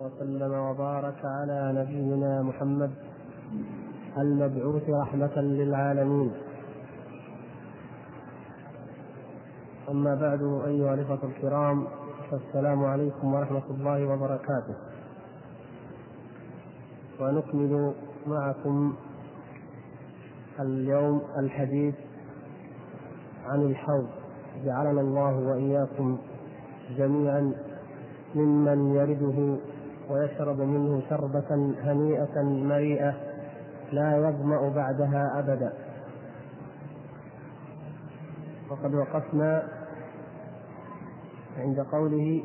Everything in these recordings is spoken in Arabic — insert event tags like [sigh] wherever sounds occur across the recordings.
وسلم وبارك على نبينا محمد المبعوث رحمة للعالمين. أما بعد أيها الإخوة الكرام فالسلام عليكم ورحمة الله وبركاته. ونكمل معكم اليوم الحديث عن الحوض. جعلنا الله وإياكم جميعا ممن يرده ويشرب منه شربة هنيئة مريئة لا يظمأ بعدها أبدا. وقد وقفنا عند قوله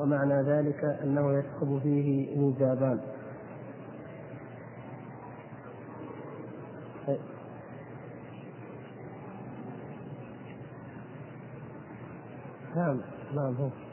ومعنى ذلك أنه يسكب فيه ميزابان نعم نعم هو.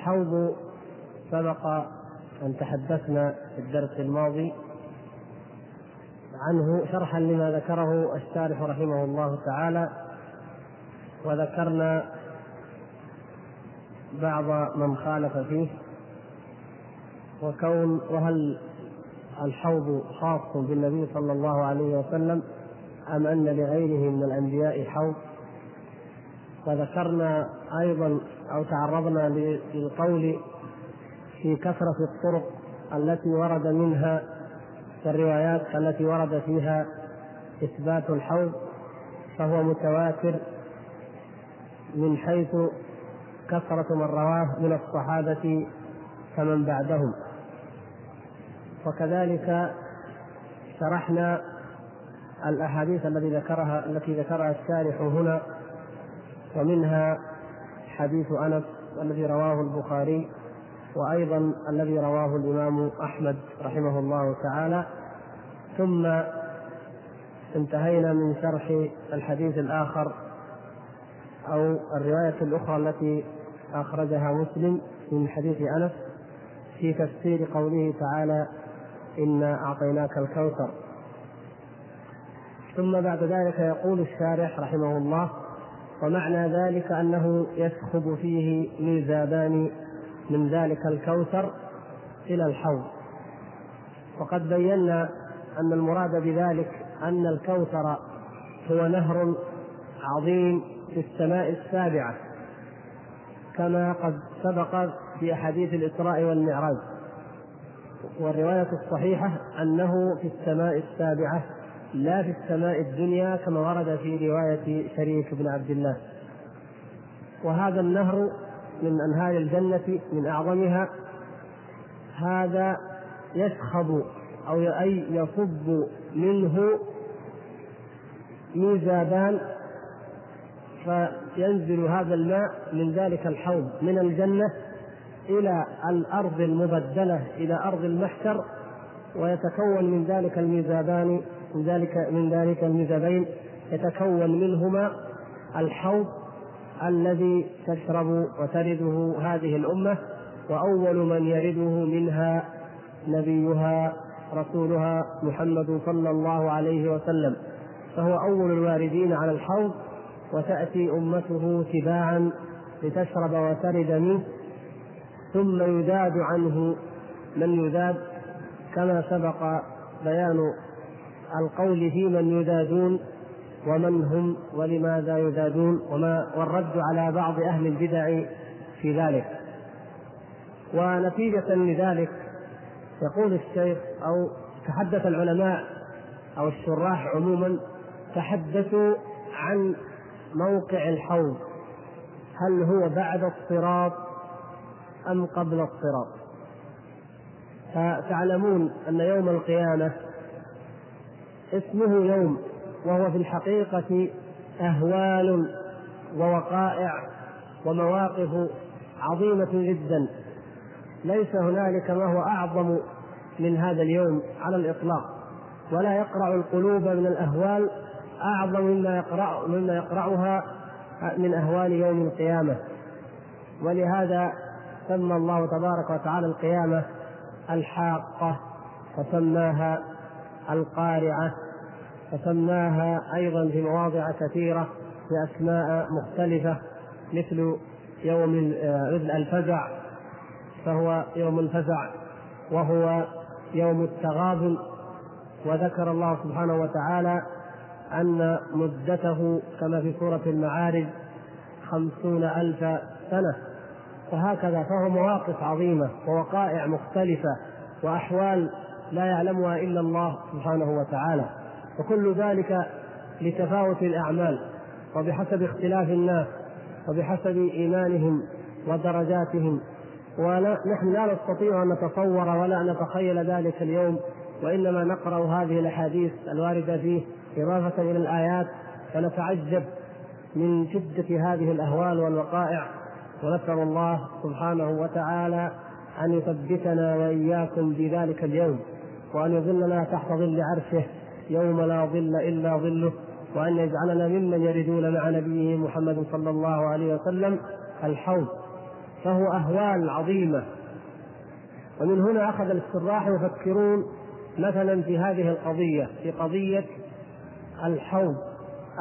الحوض سبق أن تحدثنا في الدرس الماضي عنه شرحا لما ذكره الشارح رحمه الله تعالى وذكرنا بعض من خالف فيه وكون وهل الحوض خاص بالنبي صلى الله عليه وسلم أم أن لغيره من الأنبياء حوض؟ وذكرنا أيضا أو تعرضنا للقول في كثرة الطرق التي ورد منها الروايات التي ورد فيها إثبات الحوض فهو متواتر من حيث كثرة من رواه من الصحابة فمن بعدهم. وكذلك شرحنا الأحاديث التي ذكرها التي ذكرها الشارح هنا ومنها حديث أنس الذي رواه البخاري وأيضا الذي رواه الإمام أحمد رحمه الله تعالى. ثم انتهينا من شرح الحديث الآخر أو الرواية الأخرى التي أخرجها مسلم من حديث أنس في تفسير قوله تعالى إنا أعطيناك الكوثر. ثم بعد ذلك يقول الشارح رحمه الله ومعنى ذلك أنه يسخب فيه ميزابان من ذلك الكوثر إلى الحوض. وقد بينا أن المراد بذلك أن الكوثر هو نهر عظيم في السماء السابعة كما قد سبق في أحاديث الإسراء والمعراج. والرواية الصحيحة أنه في السماء السابعة لا في السماء الدنيا كما ورد في رواية شريك بن عبد الله. وهذا النهر من أنهار الجنة من أعظمها هذا يسخب أو أي يصب منه ميزابان فينزل هذا الماء من ذلك الحوض من الجنة إلى الأرض المبدلة إلى أرض المحشر ويتكون من ذلك الميزابان من ذلك من ذلك الميزابين يتكون منهما الحوض الذي تشرب وترده هذه الأمة وأول من يرده منها نبيها رسولها محمد صلى الله عليه وسلم. فهو أول الواردين على الحوض وتأتي أمته تباعا لتشرب وترد منه ثم يذاد عنه من يذاد كما سبق بيان القول في من يذادون ومن هم ولماذا يذادون وما والرد على بعض أهل البدع في ذلك. ونتيجة لذلك يقول الشيخ أو تحدث العلماء أو الشراح عموما تحدثوا عن موقع الحوض. هل هو بعد الصراط أم قبل الصراط؟ فتعلمون أن يوم القيامة اسمه يوم وهو في الحقيقة أهوال ووقائع ومواقف عظيمة جدا. ليس هنالك ما هو أعظم من هذا اليوم على الإطلاق. ولا يقرع القلوب من الأهوال أعظم مما يقرأ مما يقرعها من أهوال يوم القيامة. ولهذا سمى الله تبارك وتعالى القيامة الحاقة وسماها القارعة. وسماها أيضا في مواضع كثيرة بأسماء مختلفة مثل يوم مثل الفزع فهو يوم الفزع وهو يوم التغابن. وذكر الله سبحانه وتعالى أن مدته كما في سورة المعارج خمسون ألف سنة. وهكذا فهو مواقف عظيمة ووقائع مختلفة وأحوال لا يعلمها إلا الله سبحانه وتعالى. وكل ذلك لتفاوت الأعمال وبحسب اختلاف الناس وبحسب إيمانهم ودرجاتهم. ونحن لا نستطيع أن نتصور ولا نتخيل ذلك اليوم وإنما نقرأ هذه الأحاديث الواردة فيه إضافة إلى الآيات فنتعجب من شدة هذه الأهوال والوقائع. ونسأل الله سبحانه وتعالى أن يثبتنا وإياكم في ذلك اليوم وأن يظلنا تحت ظل عرشه. يوم لا ظل إلا ظله وأن يجعلنا ممن يردون مع نبيه محمد صلى الله عليه وسلم الحوض فهو أهوال عظيمة. ومن هنا أخذ السراح يفكرون مثلا في هذه القضية في قضية الحوض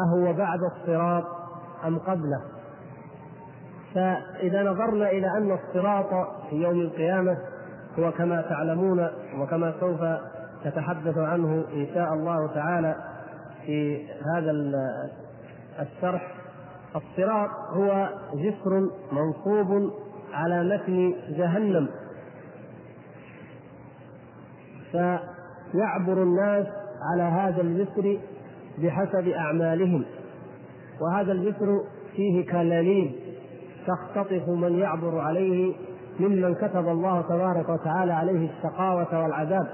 أهو بعد الصراط أم قبله؟ فإذا نظرنا إلى أن الصراط في يوم القيامة هو كما تعلمون وكما سوف نتحدث عنه إن شاء الله تعالى في هذا الشرح. الصراط هو جسر منصوب على متن جهنم. فيعبر الناس على هذا الجسر بحسب أعمالهم. وهذا الجسر فيه كلاليب تختطف من يعبر عليه ممن كتب الله تبارك وتعالى عليه الشقاوة والعذاب.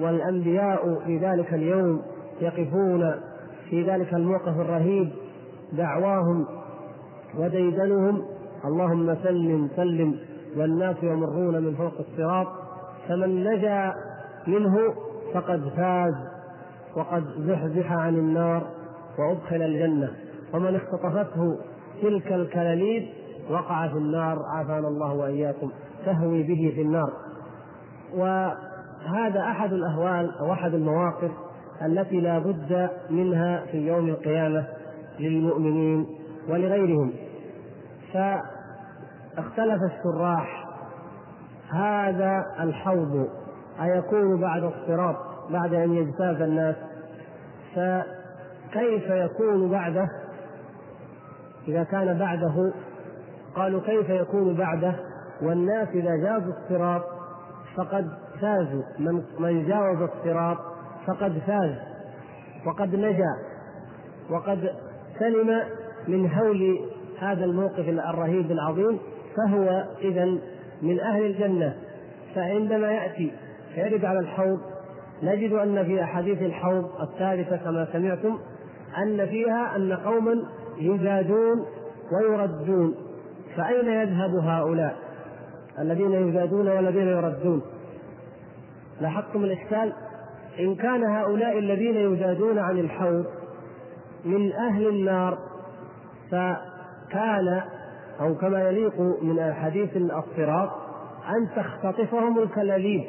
والأنبياء في ذلك اليوم يقفون في ذلك الموقف الرهيب دعواهم وديدنهم اللهم سلم سلم والناس يمرون من فوق الصراط فمن نجا منه فقد فاز وقد زحزح عن النار وأدخل الجنة. ومن اختطفته تلك الكلاليب وقع في النار عافانا الله وإياكم تهوي به في النار. وهذا أحد الأهوال أو أحد المواقف التي لا بد منها في يوم القيامة للمؤمنين ولغيرهم. فاختلف الشراح هذا الحوض أيكون بعد الصراط بعد أن يجتاز الناس؟ فكيف يكون بعده؟ إذا كان بعده قالوا كيف يكون بعده؟ والناس إذا جازوا الصراط فقد فازوا من من جاوز الصراط فقد فاز وقد نجا وقد سلم من هول هذا الموقف الرهيب العظيم فهو إذا من أهل الجنة. فعندما يأتي فيرد على الحوض نجد أن في أحاديث الحوض الثالثة كما سمعتم أن فيها أن قوما يزادون ويردون. فأين يذهب هؤلاء الذين يزادون والذين يردون؟ لاحظتم الإشكال إن كان هؤلاء الذين يزادون عن الحوض من أهل النار فكان أو كما يليق من حديث الصراط أن تختطفهم الكلاليب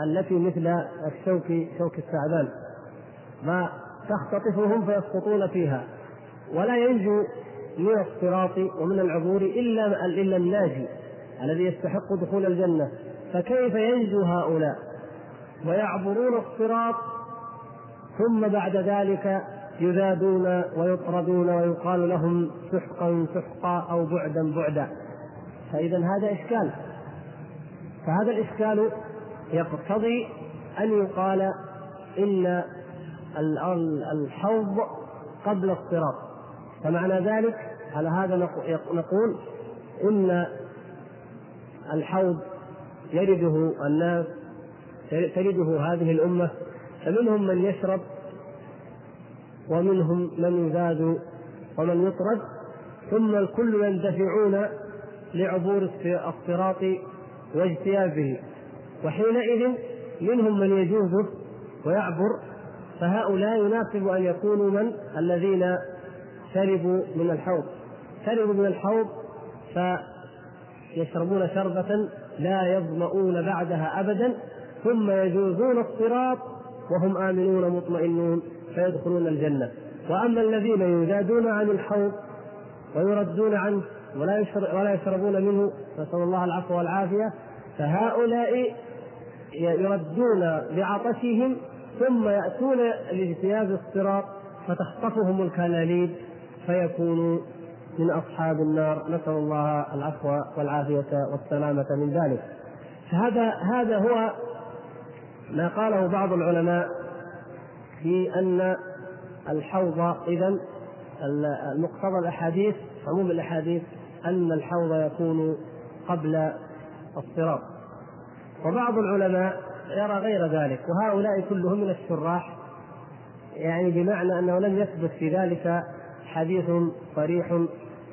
التي مثل الشوك شوك الثعبان. ما تختطفهم فيسقطون فيها. ولا ينجو من الصراط ومن العبور إلا إلا الناجي الذي يستحق دخول الجنة. فكيف ينجو هؤلاء؟ ويعبرون الصراط ثم بعد ذلك يذادون ويطردون ويقال لهم سحقا سحقا أو بعدا بعدا. فاذا هذا إشكال. فهذا الإشكال يقتضي أن يقال إن الحوض قبل الصراط فمعنى ذلك على هذا نقول إن الحوض يرده الناس ترده هذه الأمة فمنهم من يشرب ومنهم من يزاد ومن يطرد ثم الكل يندفعون لعبور الصراط واجتيازه. وحينئذ منهم من يجوزه ويعبر فهؤلاء يناسب أن يكونوا من؟ الذين شربوا من الحوض. شربوا من الحوض فيشربون شربة لا يظمؤون بعدها أبدا ثم يجوزون الصراط وهم آمنون مطمئنون فيدخلون الجنة. وأما الذين يزادون عن الحوض ويردون عنه ولا ولا يشربون منه نسأل الله العفو والعافية فهؤلاء يردون بعطشهم ثم يأتون لإجتياز الصراط فتخطفهم الكلاليب فيكونوا من أصحاب النار نسأل الله العفو والعافية والسلامة من ذلك. فهذا هذا هو ما قاله بعض العلماء في أن الحوض إذا المقتضى الأحاديث عموم الأحاديث أن الحوض يكون قبل الصراط. وبعض العلماء يرى غير ذلك وهؤلاء كلهم من الشراح يعني بمعنى أنه لم يثبت في ذلك حديث صريح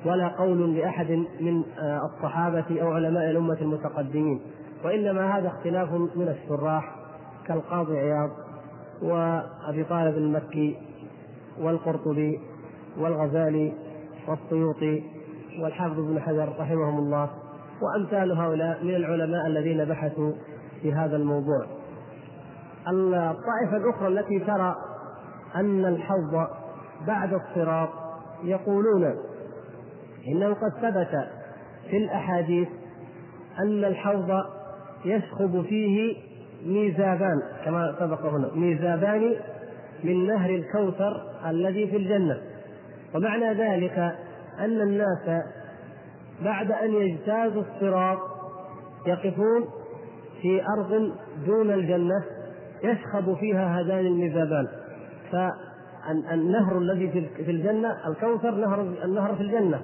ولا قول لأحد من الصحابة أو علماء الأمة المتقدمين وإنما هذا اختلاف من الشراح كالقاضي عياض وأبي طالب المكي والقرطبي والغزالي والسيوطي والحافظ ابن حجر رحمهم الله وأمثال هؤلاء من العلماء الذين بحثوا في هذا الموضوع. الطائفة الأخرى التي ترى أن الحوض بعد الصراط يقولون إنه قد ثبت في الأحاديث أن الحوض يشخب فيه ميزابان كما سبق هنا ميزابان من نهر الكوثر الذي في الجنة. ومعنى ذلك أن الناس بعد أن يجتازوا الصراط يقفون في أرض دون الجنة يشخب فيها هذان الميزابان. فالنهر الذي في الجنة الكوثر نهر النهر في الجنة.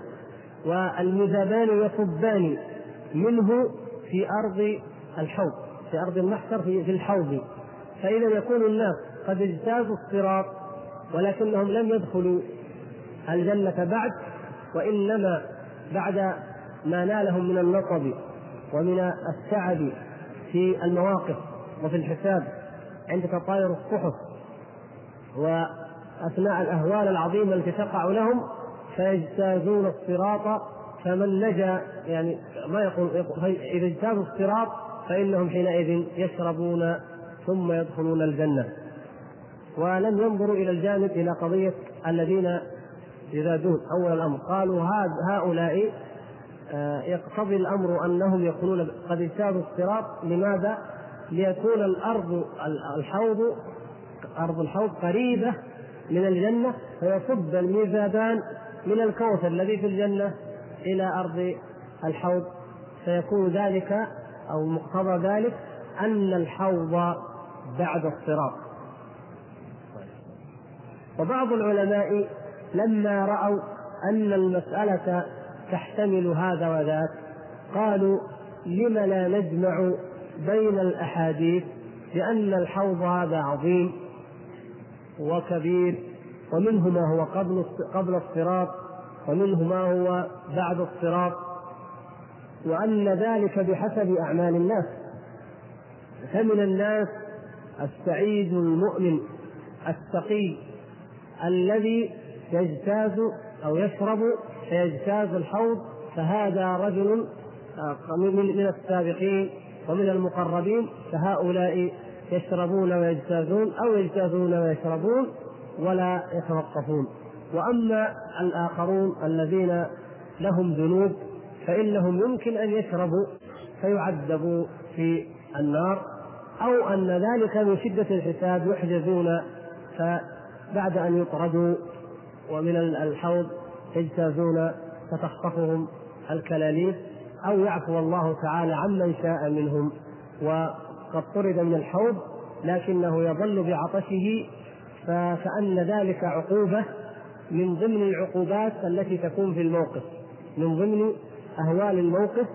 والميزابان يصبان منه في أرض الحوض في أرض المحشر في الحوض. فإذا يكون الناس قد اجتازوا الصراط ولكنهم لم يدخلوا الجنة بعد وإنما بعد ما نالهم من النصب ومن التعب في المواقف وفي الحساب عند تطاير الصحف وأثناء الأهوال العظيمة التي تقع لهم فيجتازون الصراط فمن نجا يعني ما يقول, يقول إذا اجتازوا الصراط فإنهم حينئذ يشربون ثم يدخلون الجنة ولم ينظروا إلى الجانب إلى قضية الذين يزادون أول الأمر قالوا هؤلاء آه، يقتضي الأمر أنهم يكونون قد اجتازوا الصراط لماذا؟ ليكون الأرض الحوض أرض الحوض قريبة من الجنة فيصب الميزابان من الكوثر الذي في الجنة إلى أرض الحوض. فيكون ذلك أو مقتضى ذلك أن الحوض بعد الصراط. وبعض العلماء لما رأوا أن المسألة تحتمل هذا وذاك قالوا لم لا نجمع بين الأحاديث لأن الحوض هذا عظيم وكبير ومنه ما هو قبل قبل الصراط ومنه ما هو بعد الصراط وأن ذلك بحسب أعمال الناس. فمن الناس السعيد المؤمن التقي الذي يجتاز أو يشرب فيجتاز الحوض فهذا رجل آه، من السابقين ومن المقربين فهؤلاء يشربون ويجتازون أو يجتازون ويشربون. ولا يتوقفون. وأما الآخرون الذين لهم ذنوب فإنهم يمكن أن يشربوا فيعذبوا في النار أو أن ذلك من شدة الحساب يحجزون فبعد أن يطردوا ومن الحوض يجتازون فتخطفهم الكلاليب أو يعفو الله تعالى عمن شاء منهم. وقد طرد من الحوض لكنه يظل بعطشه فكأن ذلك عقوبة من ضمن العقوبات التي تكون في الموقف من ضمن أهوال الموقف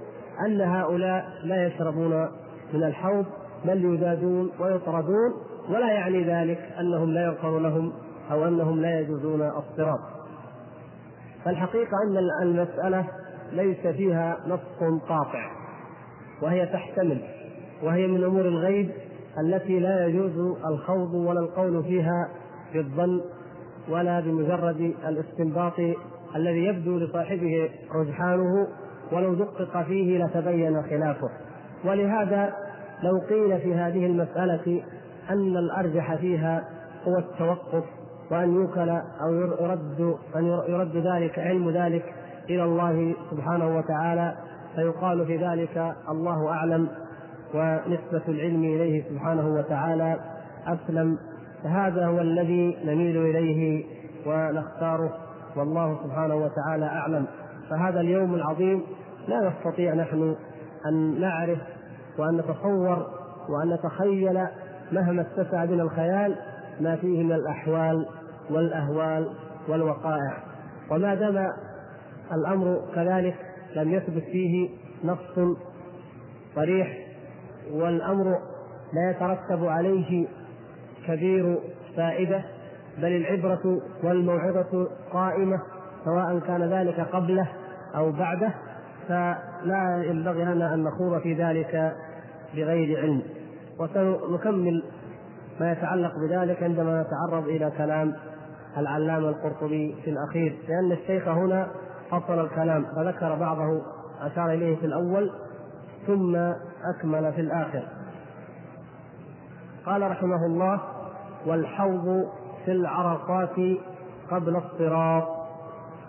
أن هؤلاء لا يشربون من الحوض بل يزادون ويطردون ولا يعني ذلك أنهم لا يغفر لهم أو أنهم لا يجوزون الصراط. فالحقيقة أن المسألة ليس فيها نص قاطع وهي تحتمل وهي من أمور الغيب التي لا يجوز الخوض ولا القول فيها بالظن ولا بمجرد الاستنباط الذي يبدو لصاحبه رجحانه ولو دقق فيه لتبين خلافه. ولهذا لو قيل في هذه المسألة أن الأرجح فيها هو التوقف وأن يوكل أو يرد أن يرد ذلك علم ذلك إلى الله سبحانه وتعالى فيقال في ذلك الله أعلم ونسبة العلم إليه سبحانه وتعالى أسلم. فهذا هو الذي نميل إليه ونختاره والله سبحانه وتعالى أعلم. فهذا اليوم العظيم لا نستطيع نحن أن نعرف وأن نتصور وأن نتخيل مهما اتسع بنا الخيال ما فيه من الأحوال والأهوال والوقائع. وما دام الأمر كذلك لم يثبت فيه نص صريح والأمر لا يترتب عليه كبير فائدة بل العبرة والموعظة قائمة سواء كان ذلك قبله أو بعده فلا ينبغي لنا أن نخوض في ذلك بغير علم. وسنكمل ما يتعلق بذلك عندما نتعرض إلى كلام العلامة القرطبي في الأخير لأن الشيخ هنا فصل الكلام فذكر بعضه أشار إليه في الأول ثم أكمل في الآخر. قال رحمه الله والحوض في العرصات قبل الصراط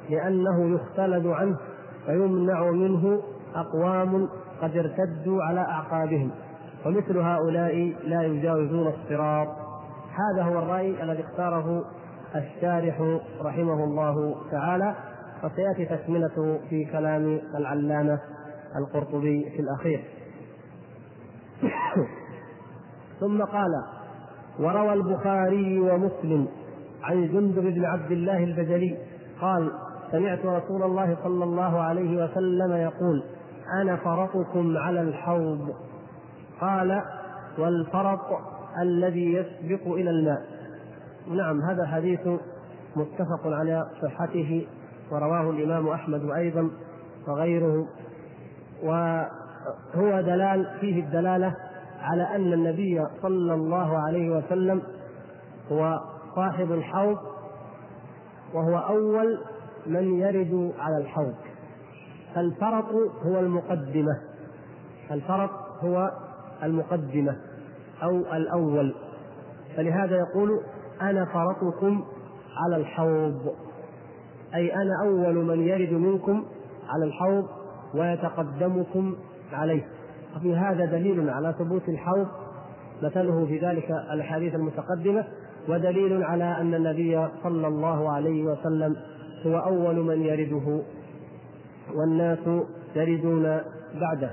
لأنه يختلد عنه فيمنع منه أقوام قد ارتدوا على أعقابهم ومثل هؤلاء لا يجاوزون الصراط. هذا هو الرأي الذي اختاره الشارح رحمه الله تعالى وسيأتي تكملته في كلام العلامة القرطبي في الأخير. [coughs] ثم قال وروى البخاري ومسلم عن جندب بن عبد الله البجلي قال سمعت رسول الله صلى الله عليه وسلم يقول أنا فرطكم على الحوض. قال والفرط الذي يسبق إلى الماء. نعم هذا حديث متفق على صحته ورواه الإمام أحمد أيضا وغيره. وهو دلال فيه الدلالة على أن النبي صلى الله عليه وسلم هو صاحب الحوض وهو أول من يرد على الحوض. الفرط هو المقدمة. الفرط هو المقدمة أو الأول. فلهذا يقول أنا فرطكم على الحوض. أي أنا أول من يرد منكم على الحوض ويتقدمكم عليه. وفي هذا دليل على ثبوت الحوض مثله في ذلك الأحاديث المتقدمة ودليل على أن النبي صلى الله عليه وسلم هو أول من يرده والناس يردون بعده.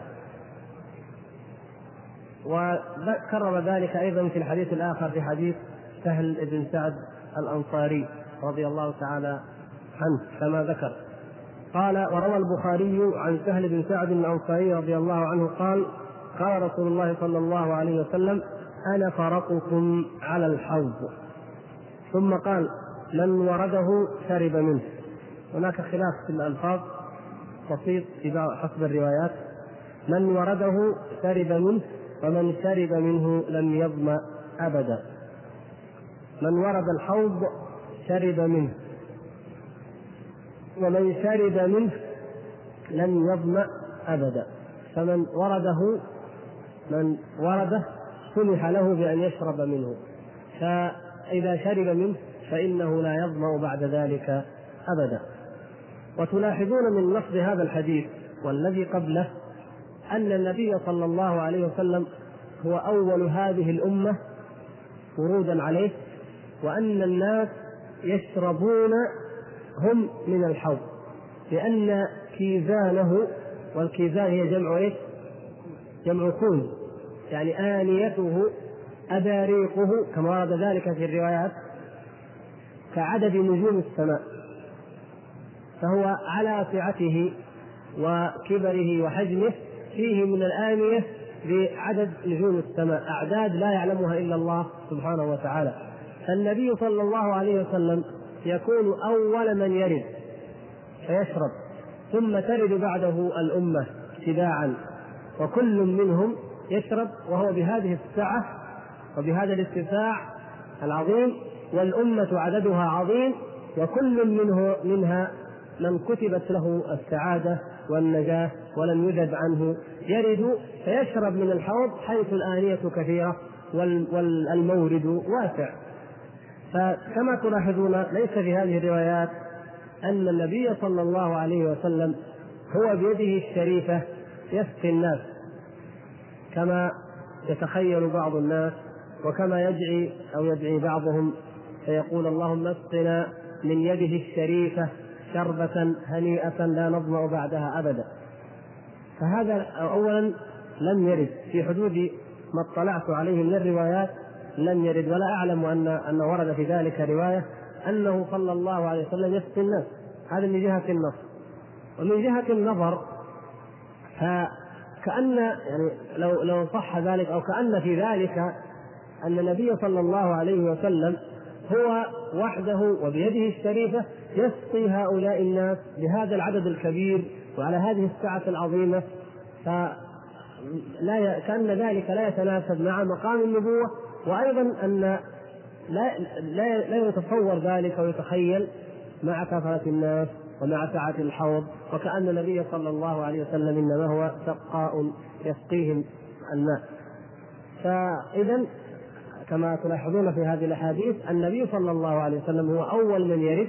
وكرر ذلك أيضا في الحديث الآخر في حديث سهل بن سعد الأنصاري رضي الله تعالى عنه كما ذكر. قال وروى البخاري عن سهل بن سعد الأنصاري رضي الله عنه قال قال رسول الله صلى الله عليه وسلم أنا فرطكم على الحوض. ثم قال من ورده شرب منه. هناك خلاف في الألفاظ بسيط في حسب الروايات. من ورده شرب منه ومن شرب منه لم يظمأ أبدا. من ورد الحوض شرب منه. ومن شرب منه لم يظمأ أبدا. فمن ورده من ورده سمح له بأن يشرب منه. فإذا شرب منه فإنه لا يظمأ بعد ذلك أبدا. وتلاحظون من لفظ هذا الحديث والذي قبله أن النبي صلى الله عليه وسلم هو أول هذه الأمة ورودا عليه وأن الناس يشربون هم من الحوض لأن كيزانه والكيزان هي جمع إيش؟ جمع كوز يعني آنيته أباريقه كما ورد ذلك في الروايات كعدد نجوم السماء فهو على سعته وكبره وحجمه فيه من الآنية بعدد نجوم السماء أعداد لا يعلمها إلا الله سبحانه وتعالى فالنبي صلى الله عليه وسلم يكون أول من يرد فيشرب ثم ترد بعده الأمة تباعا وكل منهم يشرب وهو بهذه السعة وبهذا الارتفاع العظيم والأمة عددها عظيم وكل منه منها من كتبت له السعادة والنجاة ولم يذب عنه يرد فيشرب من الحوض حيث الآنية كثيرة والمورد واسع. فكما تلاحظون ليس في هذه الروايات أن النبي صلى الله عليه وسلم هو بيده الشريفة يسقي الناس كما يتخيل بعض الناس وكما يدعي أو يدعي بعضهم فيقول اللهم اسقنا من يده الشريفة شربة هنيئة لا نظمأ بعدها أبدا. فهذا أولا لم يرد في حدود ما اطلعت عليه من الروايات لم يرد ولا أعلم أن أن ورد في ذلك رواية أنه صلى الله عليه وسلم يسقي الناس. هذا من جهة النص ومن جهة النظر فكأن يعني لو لو صح ذلك أو كأن في ذلك أن النبي صلى الله عليه وسلم هو وحده وبيده الشريفة يسقي هؤلاء الناس بهذا العدد الكبير وعلى هذه السعة العظيمة. فلا كأن ذلك لا يتناسب مع مقام النبوة وأيضا أن لا لا لا يتصور ذلك ويتخيل مع كثرة الناس ومع سعة الحوض وكأن النبي صلى الله عليه وسلم إنما هو سقاء يسقيهم الماء. فإذا كما تلاحظون في هذه الأحاديث النبي صلى الله عليه وسلم هو أول من يرد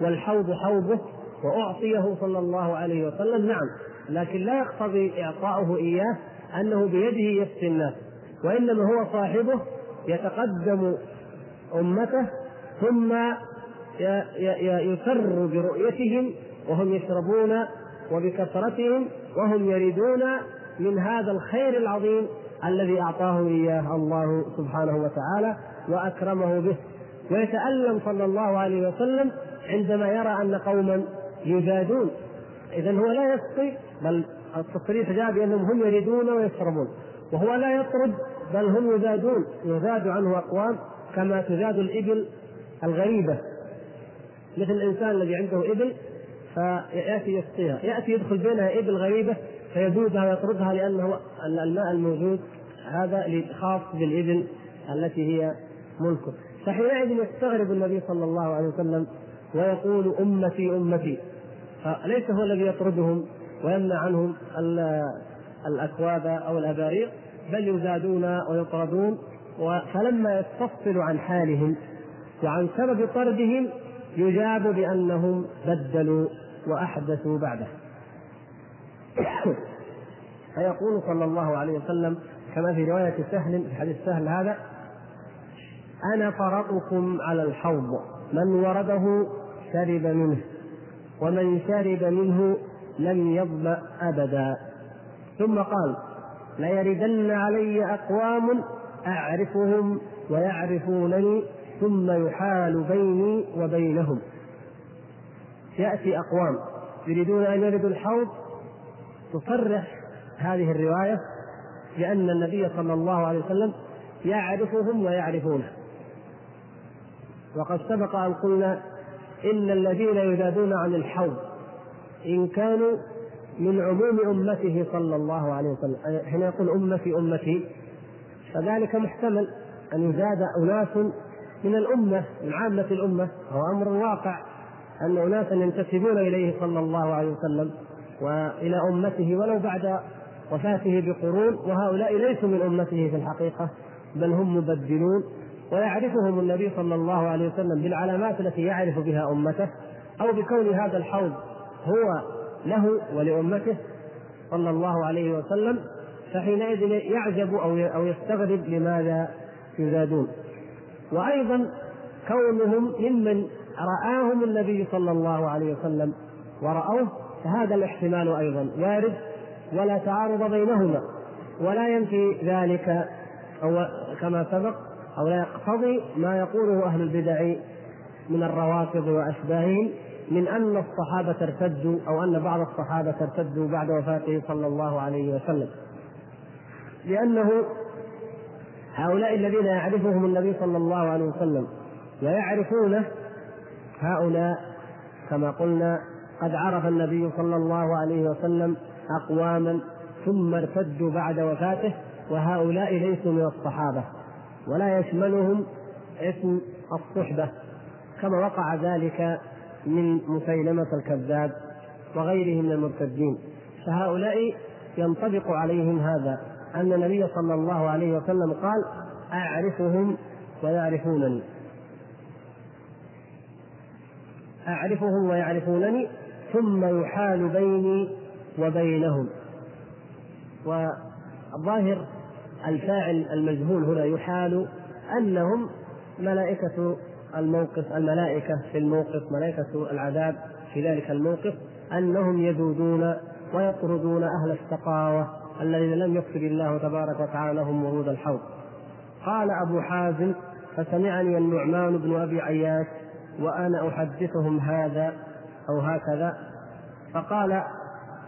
والحوض حوضه وأعطيه صلى الله عليه وسلم. نعم لكن لا يقتضي إعطاؤه إياه أنه بيده يسقي الناس وإنما هو صاحبه يتقدم أمته ثم يسر برؤيتهم وهم يشربون وبكثرتهم وهم يريدون من هذا الخير العظيم الذي أعطاه إياه الله سبحانه وتعالى وأكرمه به. ويتألم صلى الله عليه وسلم عندما يرى أن قوما يزادون إذا هو لا يسقي بل التصريح جاء بأنهم هم يريدون ويشربون. وهو لا يطرد بل هم يزادون يزاد عنه أقوام كما تزاد الإبل الغريبة. مثل الإنسان الذي عنده إبل فيأتي يسقيها. يأتي يدخل بينها إبل غريبة فيزودها ويطردها لأنه الماء الموجود هذا خاص بالإبل التي هي ملكه. فحينئذ يستغرب النبي صلى الله عليه وسلم ويقول أمتي أمتي. فليس هو الذي يطردهم ويمنع عنهم الأكواب أو الأباريق بل يزادون ويطردون فلما يستفصل عن حالهم وعن سبب طردهم يجاب بأنهم بدلوا وأحدثوا بعده. [coughs] فيقول صلى الله عليه وسلم كما في رواية سهل في حديث سهل هذا أنا فرطكم على الحوض من ورده شرب منه ومن شرب منه لم يظمأ أبدا. ثم قال ليردن علي أقوام أعرفهم ويعرفونني ثم يحال بيني وبينهم. يأتي أقوام يريدون أن يردوا الحوض. تصرح هذه الرواية بأن النبي صلى الله عليه وسلم يعرفهم ويعرفونه. وقد سبق أن قلنا إن الذين يزادون عن الحوض إن كانوا من عموم أمته صلى الله عليه وسلم. حين يقول أمتي أمتي فذلك محتمل أن يزاد أناس من الأمة من عامة الأمة. هو أمر واقع أن أناسا ينتسبون إليه صلى الله عليه وسلم وإلى أمته ولو بعد وفاته بقرون. وهؤلاء ليسوا من أمته في الحقيقة بل هم مبدلون. ويعرفهم النبي صلى الله عليه وسلم بالعلامات التي يعرف بها أمته أو بكون هذا الحوض هو له ولأمته صلى الله عليه وسلم فحينئذ يعجب أو أو يستغرب لماذا يزادون. وأيضا كونهم ممن رآهم النبي صلى الله عليه وسلم ورأوه فهذا الاحتمال أيضا وارد ولا تعارض بينهما ولا ينفي ذلك أو كما سبق أو لا يقتضي ما يقوله أهل البدع من الروافض وأشباههم. من أن الصحابة ارتدوا أو أن بعض الصحابة ارتدوا بعد وفاته صلى الله عليه وسلم. لأنه هؤلاء الذين يعرفهم النبي صلى الله عليه وسلم ويعرفونه هؤلاء كما قلنا قد عرف النبي صلى الله عليه وسلم أقواما ثم ارتدوا بعد وفاته وهؤلاء ليسوا من الصحابة ولا يشملهم اسم الصحبة كما وقع ذلك من مسيلمة الكذاب وغيره من المرتدين. فهؤلاء ينطبق عليهم هذا أن النبي صلى الله عليه وسلم قال أعرفهم ويعرفونني. أعرفهم ويعرفونني ثم يحال بيني وبينهم. والظاهر الفاعل المجهول هنا يحال أنهم ملائكة الموقف الملائكة في الموقف ملائكة العذاب في ذلك الموقف أنهم يذودون ويطردون أهل الشقاوة الذين لم يكتب الله تبارك وتعالى لهم ورود الحوض. قال أبو حازم فسمعني النعمان بن أبي عياش وأنا أحدثهم هذا أو هكذا. فقال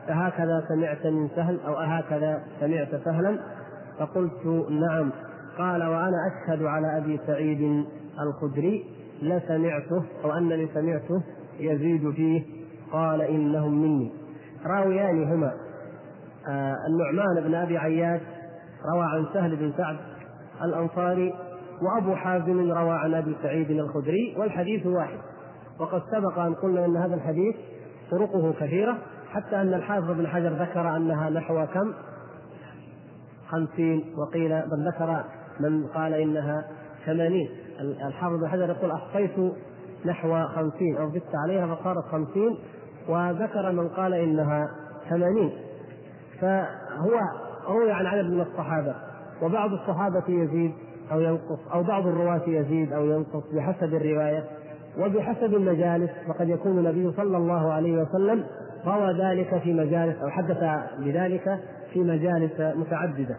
أهكذا سمعت من سهل أو أهكذا سمعت سهلا؟ فقلت نعم. قال وأنا أشهد على أبي سعيد الخدري لسمعته أو أنني سمعته يزيد فيه قال إنهم مني. راويان هما. آه النعمان بن أبي عياش روى عن سهل بن سعد الأنصاري وأبو حازم روى عن أبي سعيد الخدري والحديث واحد. وقد سبق أن قلنا أن هذا الحديث طرقه كثيرة حتى أن الحافظ بن حجر ذكر أنها نحو كم؟ خمسين وقيل بل ذكر من قال إنها ثمانين. الحافظ بن حجر يقول أحصيت نحو خمسين أو زدت عليها فصارت خمسين وذكر من قال إنها ثمانين. فهو روي عن عدد من الصحابة وبعض الصحابة يزيد أو ينقص أو بعض الرواة يزيد أو ينقص بحسب الرواية وبحسب المجالس فقد يكون النبي صلى الله عليه وسلم روى ذلك في مجالس أو حدث بذلك في مجالس متعددة.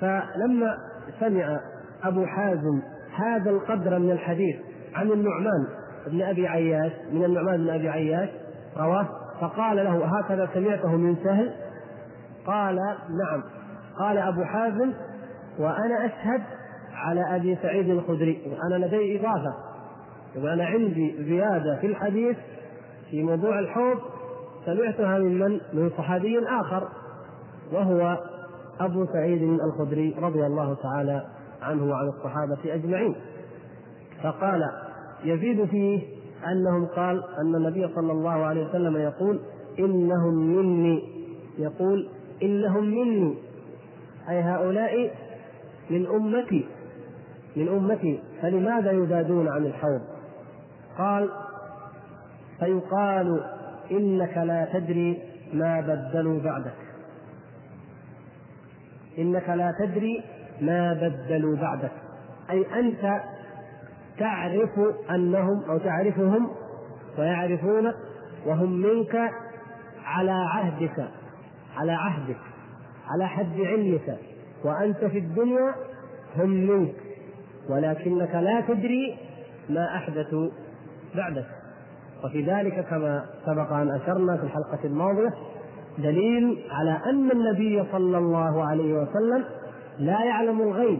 فلما سمع أبو حازم هذا القدر من الحديث عن النعمان بن أبي عياش من النعمان بن أبي عياش رواه. فقال له هكذا سمعته من سهل؟ قال نعم. قال أبو حازم وأنا أشهد على أبي سعيد الخدري أنا لدي إضافة وأنا عندي زيادة في الحديث في موضوع الحوض سمعتها من؟ من؟ صحابي آخر وهو أبو سعيد الخدري رضي الله تعالى عنه وعن الصحابة أجمعين. فقال يزيد فيه أنهم قال أن النبي صلى الله عليه وسلم يقول إنهم مني. يقول إنهم مني. أي هؤلاء من أمتي. من أمتي. فلماذا يزادون عن الحوض؟ قال فيقال إنك لا تدري ما بدلوا بعدك. إنك لا تدري ما بدلوا بعدك. أي أنت تعرف أنهم أو تعرفهم ويعرفونك وهم منك على عهدك على عهدك على حد علمك. وأنت في الدنيا هم منك ولكنك لا تدري ما أحدثوا بعدك. وفي ذلك كما سبق أن أشرنا في الحلقة الماضية دليل على أن النبي صلى الله عليه وسلم لا يعلم الغيب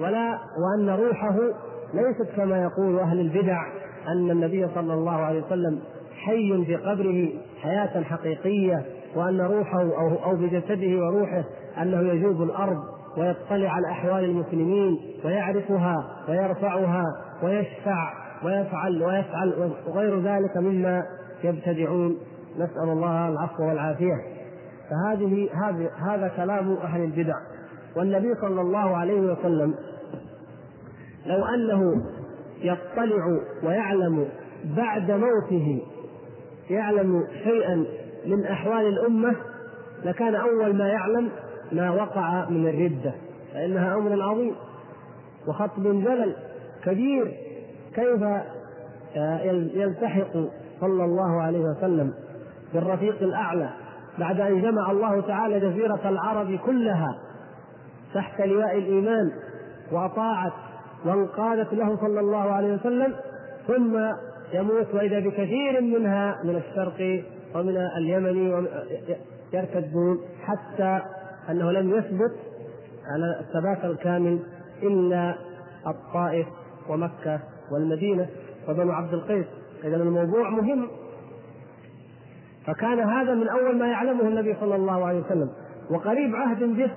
ولا وأن روحه ليست كما يقول أهل البدع أن النبي صلى الله عليه وسلم حي في قبره حياة حقيقية وأن روحه أو أو بجسده وروحه أنه يجوب الأرض ويطلع على أحوال المسلمين ويعرفها ويرفعها ويشفع ويفعل ويفعل وغير ذلك مما يبتدعون. نسأل الله العفو والعافية. فهذه هذه هذا كلام أهل البدع. والنبي صلى الله عليه وسلم لو أنه يطلع ويعلم بعد موته يعلم شيئا من أحوال الأمة لكان أول ما يعلم ما وقع من الردة فإنها أمر عظيم وخطب جلل كبير كيف يلتحق صلى الله عليه وسلم بالرفيق الأعلى بعد أن جمع الله تعالى جزيرة العرب كلها. تحت لواء الإيمان وأطاعت وانقادت له صلى الله عليه وسلم ثم يموت وإذا بكثير منها من الشرق ومن اليمن يرتدون حتى أنه لم يثبت على الثبات الكامل إلا الطائف ومكة والمدينة وبنو عبد القيس. إذا الموضوع مهم. فكان هذا من أول ما يعلمه النبي صلى الله عليه وسلم. وقريب عهد به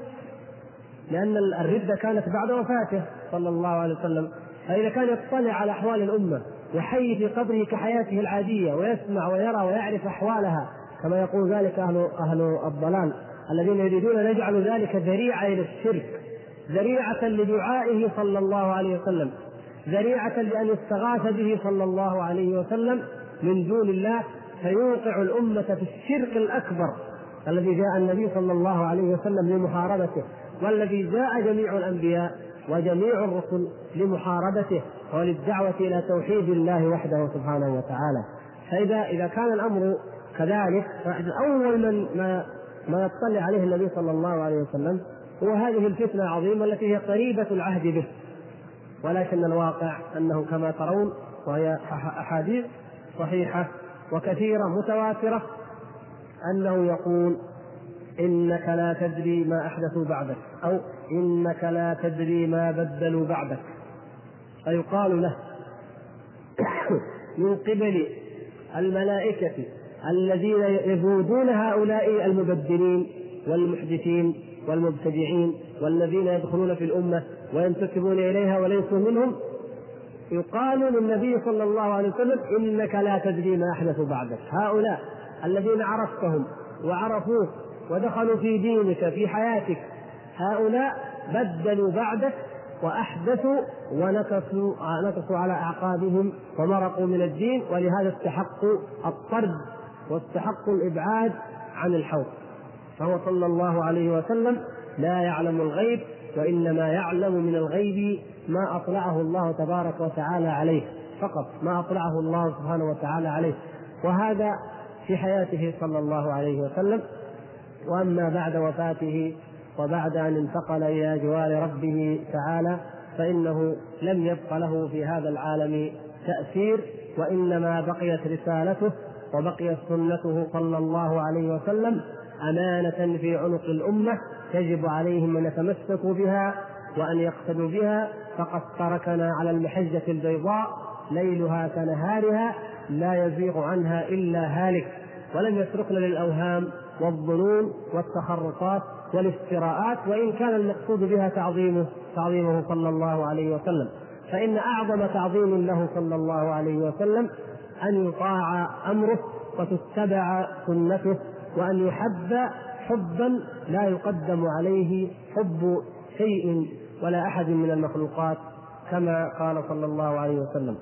لأن الردة كانت بعد وفاته صلى الله عليه وسلم. فإذا كان يطلع على أحوال الأمة وحي في قبره كحياته العادية ويسمع ويرى ويعرف أحوالها كما يقول ذلك أهل أهل الضلال الذين يريدون أن يجعلوا ذلك ذريعة إلى الشرك ذريعة لدعائه صلى الله عليه وسلم ذريعة لأن يستغاث به صلى الله عليه وسلم من دون الله فيوقع الأمة في الشرك الأكبر الذي جاء النبي صلى الله عليه وسلم لمحاربته. والذي جاء جميع الأنبياء وجميع الرسل لمحاربته وللدعوة إلى توحيد الله وحده سبحانه وتعالى. فإذا إذا كان الأمر كذلك فأول من ما ما يطلع عليه النبي صلى الله عليه وسلم هو هذه الفتنة العظيمة التي هي قريبة العهد به. ولكن الواقع أنه كما ترون وهي أحاديث صحيحة وكثيرة متواترة أنه يقول إنك لا تدري ما أحدثوا بعدك أو إنك لا تدري ما بدلوا بعدك. فيقال له [coughs] من قبل الملائكة الذين يجودون هؤلاء المبدلين والمحدثين والمبتدعين والذين يدخلون في الأمة وينتسبون إليها وليسوا منهم يقال للنبي صلى الله عليه وسلم إنك لا تدري ما أحدث بعدك. هؤلاء الذين عرفتهم وعرفوك ودخلوا في دينك في حياتك. هؤلاء بدلوا بعدك وأحدثوا ونكسوا نكسوا على أعقابهم ومرقوا من الدين ولهذا استحقوا الطرد واستحقوا الإبعاد عن الحوض. فهو صلى الله عليه وسلم لا يعلم الغيب وإنما يعلم من الغيب ما أطلعه الله تبارك وتعالى عليه فقط ما أطلعه الله سبحانه وتعالى عليه. وهذا في حياته صلى الله عليه وسلم. وأما بعد وفاته وبعد أن انتقل إلى جوار ربه تعالى فإنه لم يبق له في هذا العالم تأثير وإنما بقيت رسالته وبقيت سنته صلى الله عليه وسلم أمانة في عنق الأمة يجب عليهم أن يتمسكوا بها وأن يقتدوا بها. فقد تركنا على المحجة البيضاء ليلها كنهارها لا يزيغ عنها إلا هالك ولم يتركنا للأوهام والظنون والتخرصات والافتراءات وإن كان المقصود بها تعظيمه تعظيمه صلى الله عليه وسلم. فإن أعظم تعظيم له صلى الله عليه وسلم أن يطاع أمره وتتبع سنته وأن يحب حبا لا يقدم عليه حب شيء ولا أحد من المخلوقات كما قال صلى الله عليه وسلم.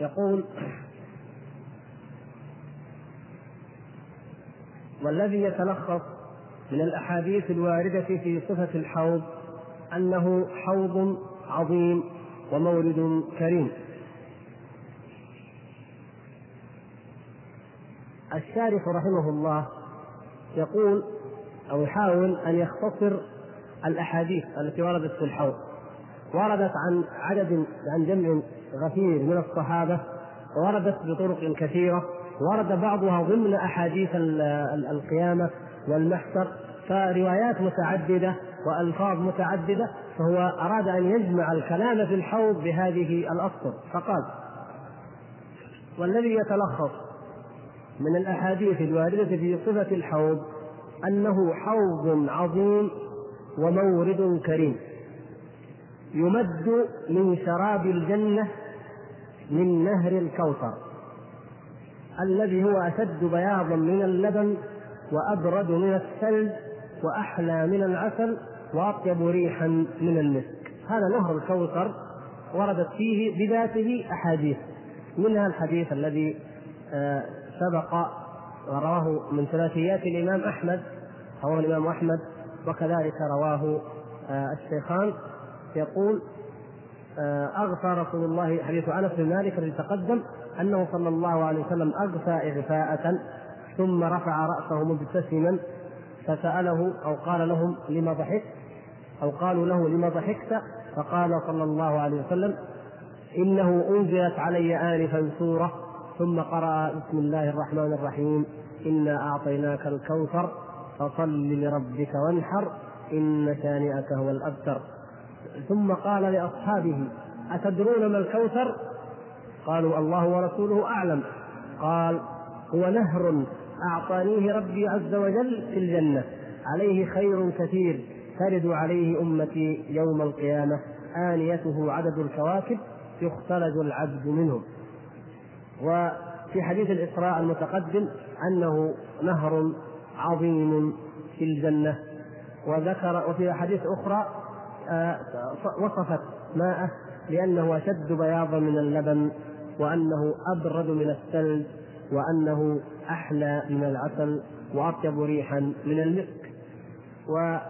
يقول والذي يتلخص من الأحاديث الواردة في صفة الحوض أنه حوض عظيم ومورد كريم. الشارح رحمه الله يقول أو يحاول أن يختصر الأحاديث التي وردت في الحوض. وردت عن عدد عن جمع غفير من الصحابة وردت بطرق كثيرة ورد بعضها ضمن أحاديث القيامة والمحشر فروايات متعددة وألفاظ متعددة فهو أراد أن يجمع الكلام في الحوض بهذه الأسطر. فقال والذي يتلخص من الأحاديث الواردة في صفة الحوض أنه حوض عظيم ومورد كريم. يمد من شراب الجنة من نهر الكوثر الذي هو أشد بياضا من اللبن وأبرد من الثلج وأحلى من العسل وأطيب ريحا من المسك. هذا نهر الكوثر وردت فيه بذاته أحاديث منها الحديث الذي آه، سبق ورواه من ثلاثيات الإمام أحمد رواه الإمام أحمد وكذلك رواه آه، الشيخان. يقول آه، أغفى رسول الله حديث أنس بن مالك الذي تقدم أنه صلى الله عليه وسلم أغفى إغفاءة ثم رفع رأسه مبتسما فسأله أو قال لهم لما ضحكت؟ أو قالوا له لما ضحكت؟ فقال صلى الله عليه وسلم إنه أنزلت علي آنفا سورة ثم قرأ بسم الله الرحمن الرحيم إنا أعطيناك الكوثر فصل لربك وانحر إن شانئك هو الأبتر. ثم قال لأصحابه أتدرون ما الكوثر؟ قالوا الله ورسوله أعلم. قال هو نهر أعطانيه ربي عز وجل في الجنة. عليه خير كثير. ترد عليه أمتي يوم القيامة. آنيته عدد الكواكب يختلج العبد منهم. وفي حديث الإسراء المتقدم أنه نهر عظيم في الجنة. وذكر وفي احاديث أخرى وصفت ماءه لأنه أشد بياضا من اللبن وأنه أبرد من الثلج وأنه أحلى من العسل وأطيب ريحا من المسك وكما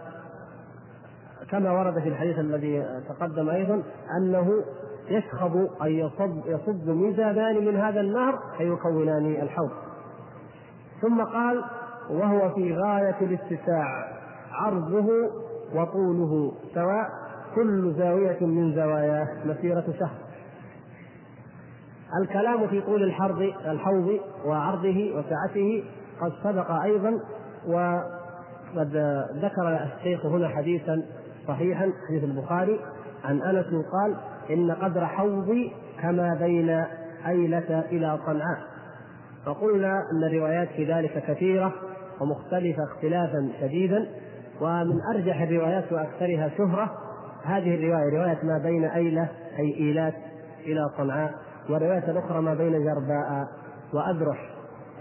ورد في الحديث الذي تقدم أيضا أنه يشخب أي يصب يصب ميزابان من هذا النهر فيكونان الحوض. ثم قال وهو في غاية الاتساع عرضه وطوله سواء كل زاوية من زواياه مسيرة شهر. الكلام في طول الحرض الحوض وعرضه وسعته قد سبق أيضا وقد ذكر الشيخ هنا حديثا صحيحا حديث البخاري عن أنس قال إن قدر حوضي كما بين أيلة إلى صنعاء فقلنا أن الروايات في ذلك كثيرة ومختلفة اختلافا شديدا. ومن أرجح الروايات وأكثرها شهرة هذه الرواية رواية ما بين أيلة أي إيلات إلى صنعاء والرواية الأخرى ما بين جرباء وأذرح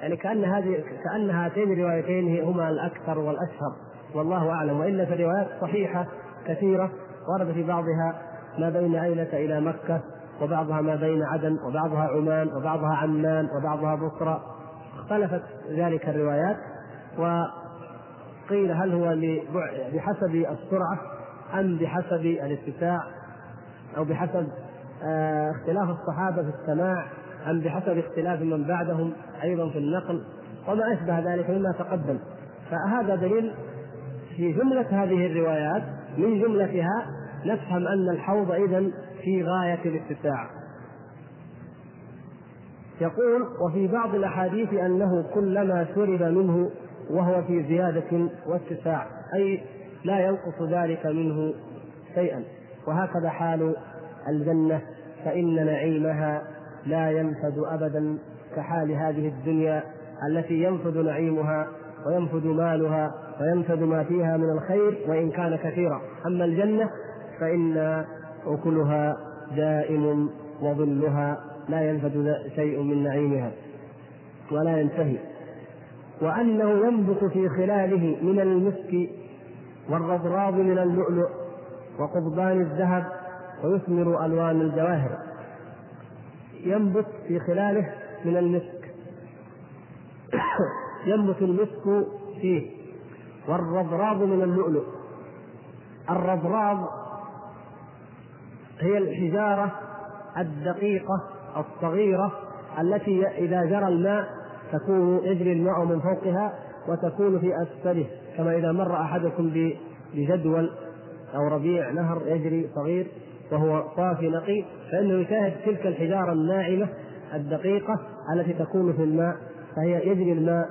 يعني كأن هذه كأن هاتين الروايتين هما الأكثر والأشهر والله أعلم. وإلا في الروايات صحيحة كثيرة ورد في بعضها ما بين أيلة إلى مكة وبعضها ما بين عدن وبعضها عمان وبعضها عمان وبعضها بصرى اختلفت ذلك الروايات وقيل هل هو بحسب السرعة أم بحسب الاتساع أو بحسب آه، اختلاف الصحابة في السماع أم بحسب اختلاف من بعدهم أيضا في النقل وما أشبه ذلك مما تقدم. فهذا دليل في جملة هذه الروايات من جملتها نفهم أن الحوض إذا في غاية الاتساع. يقول وفي بعض الأحاديث أنه كلما شرب منه وهو في زيادة واتساع أي لا ينقص ذلك منه شيئا. وهكذا حال الجنة فإن نعيمها لا ينفد أبدا كحال هذه الدنيا التي ينفد نعيمها وينفد مالها وينفد ما فيها من الخير وإن كان كثيرا. أما الجنة فإن أكلها دائم وظلها لا ينفد شيء من نعيمها ولا ينتهي. وأنه ينبت في خلاله من المسك والرضراض من اللؤلؤ وقضبان الذهب ويثمر ألوان الجواهر. ينبت في خلاله من المسك. [coughs] ينبت المسك فيه والرضراض من اللؤلؤ. الرضراض هي الحجارة الدقيقة الصغيرة التي إذا جرى الماء تكون يجري الماء من فوقها وتكون في أسفله كما إذا مر أحدكم بجدول أو ربيع نهر يجري صغير وهو صافي نقي فإنه يشاهد تلك الحجارة الناعمة الدقيقة التي تكون في الماء فهي يجري الماء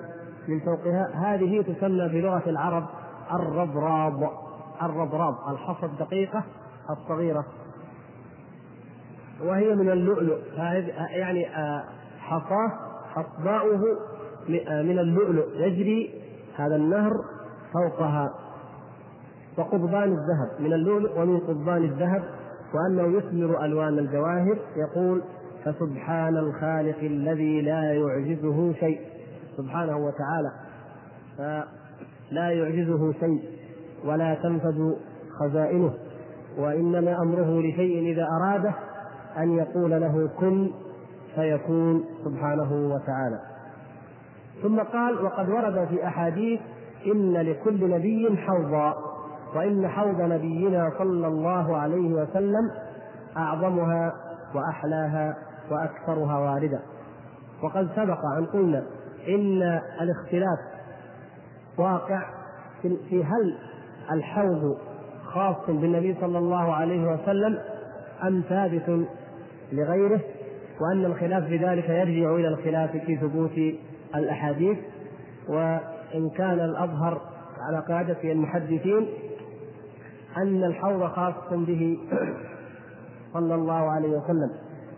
من فوقها. هذه تسمى في لغة العرب الرضراض الرضراض الحصى الدقيقة الصغيرة. وهي من اللؤلؤ يعني آه، حصاه حصباؤه آه، من اللؤلؤ. يجري هذا النهر فوقها. وقضبان الذهب. من اللؤلؤ ومن قضبان الذهب. وأنه يثمر ألوان الجواهر. يقول فسبحان الخالق الذي لا يعجزه شيء. سبحانه وتعالى. فلا يعجزه شيء. ولا تنفذ خزائنه. وإنما أمره لشيء إذا أراده أن يقول له كن فيكون سبحانه وتعالى. ثم قال وقد ورد في أحاديث إن لكل نبي حوضا وإن حوض نبينا صلى الله عليه وسلم أعظمها وأحلاها وأكثرها واردا وقد سبق أن قلنا إن الاختلاف واقع في هل الحوض خاص بالنبي صلى الله عليه وسلم أم ثابت لغيره؟ وأن الخلاف في ذلك يرجع إلى الخلاف في ثبوت الأحاديث وإن كان الأظهر على قاعدة المحدثين أن الحوض خاص به [coughs] صلى الله عليه وسلم.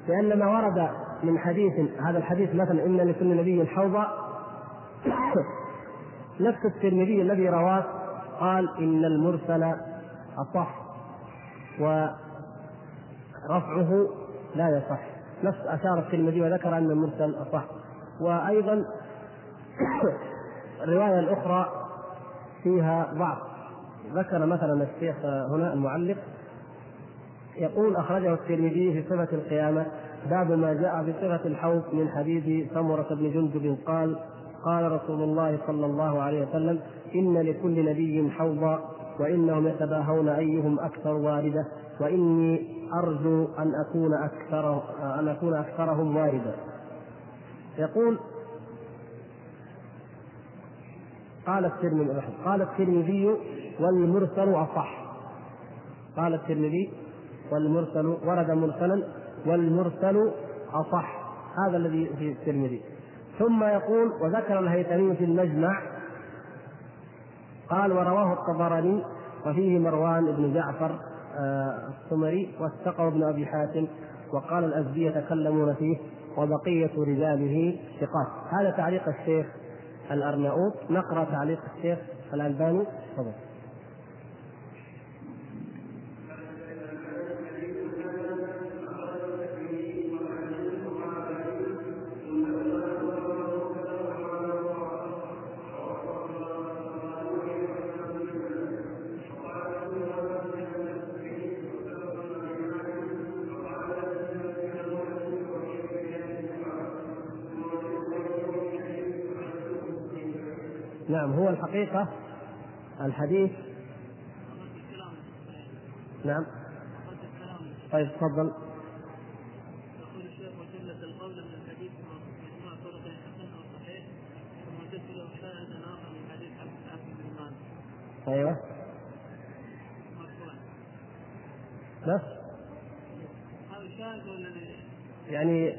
لأن ما ورد من حديث هذا الحديث مثلا إن لكل نبي حوضا [coughs] نفس الترمذي الذي رواه قال إن المرسل أصح ورفعه لا يصح. نفس أشار الترمذي وذكر أن المرسل أصح وأيضا [coughs] الرواية الأخرى فيها ضعف. ذكر مثلا الشيخ هنا المعلق يقول أخرجه الترمذي في صفة القيامة باب ما جاء في صفة الحوض من حديث سمرة بن جندب قال قال رسول الله صلى الله عليه وسلم إن لكل نبي حوضا وإنهم يتباهون أيهم أكثر واردة وإني أرجو أن أكون أكثر أن أكون أكثرهم واردا يقول قال الترمذي قال الترمذي والمرسل أصح. قال الترمذي والمرسل ورد مرسلا والمرسل أصح. هذا الذي في الترمذي. ثم يقول وذكر الهيثمي في المجمع قال ورواه الطبراني وفيه مروان بن جعفر السمري واستقر ابن أبي حاتم وقال الازدي يتكلمون فيه وبقية رجاله ثقات. هذا تعليق الشيخ الأرناؤوط. نقرأ تعليق الشيخ الألباني. تفضل. نعم هو الحقيقة الحديث. نعم. طيب تفضل. أيوه. ولا يعني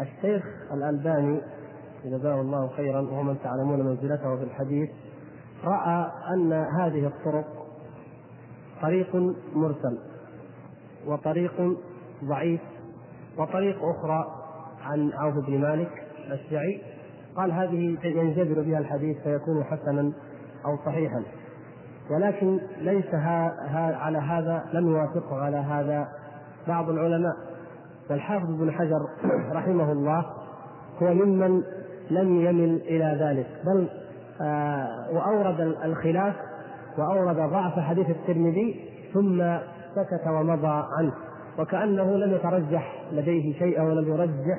الشيخ الألباني جزاه الله خيرا وهو من تعلمون منزلته في الحديث. رأى أن هذه الطرق طريق مرسل وطريق ضعيف وطريق أخرى عن عوف بن مالك الشيعي. قال هذه ينجبر بها الحديث فيكون حسنا أو صحيحا. ولكن ليس ها ها على هذا لم يوافقه على هذا بعض العلماء. والحافظ ابن حجر رحمه الله هو ممن لم يمل إلى ذلك. بل آه وأورد الخلاف وأورد ضعف حديث الترمذي ثم سكت ومضى عنه. وكأنه لم يترجح لديه شيء ولم يرجح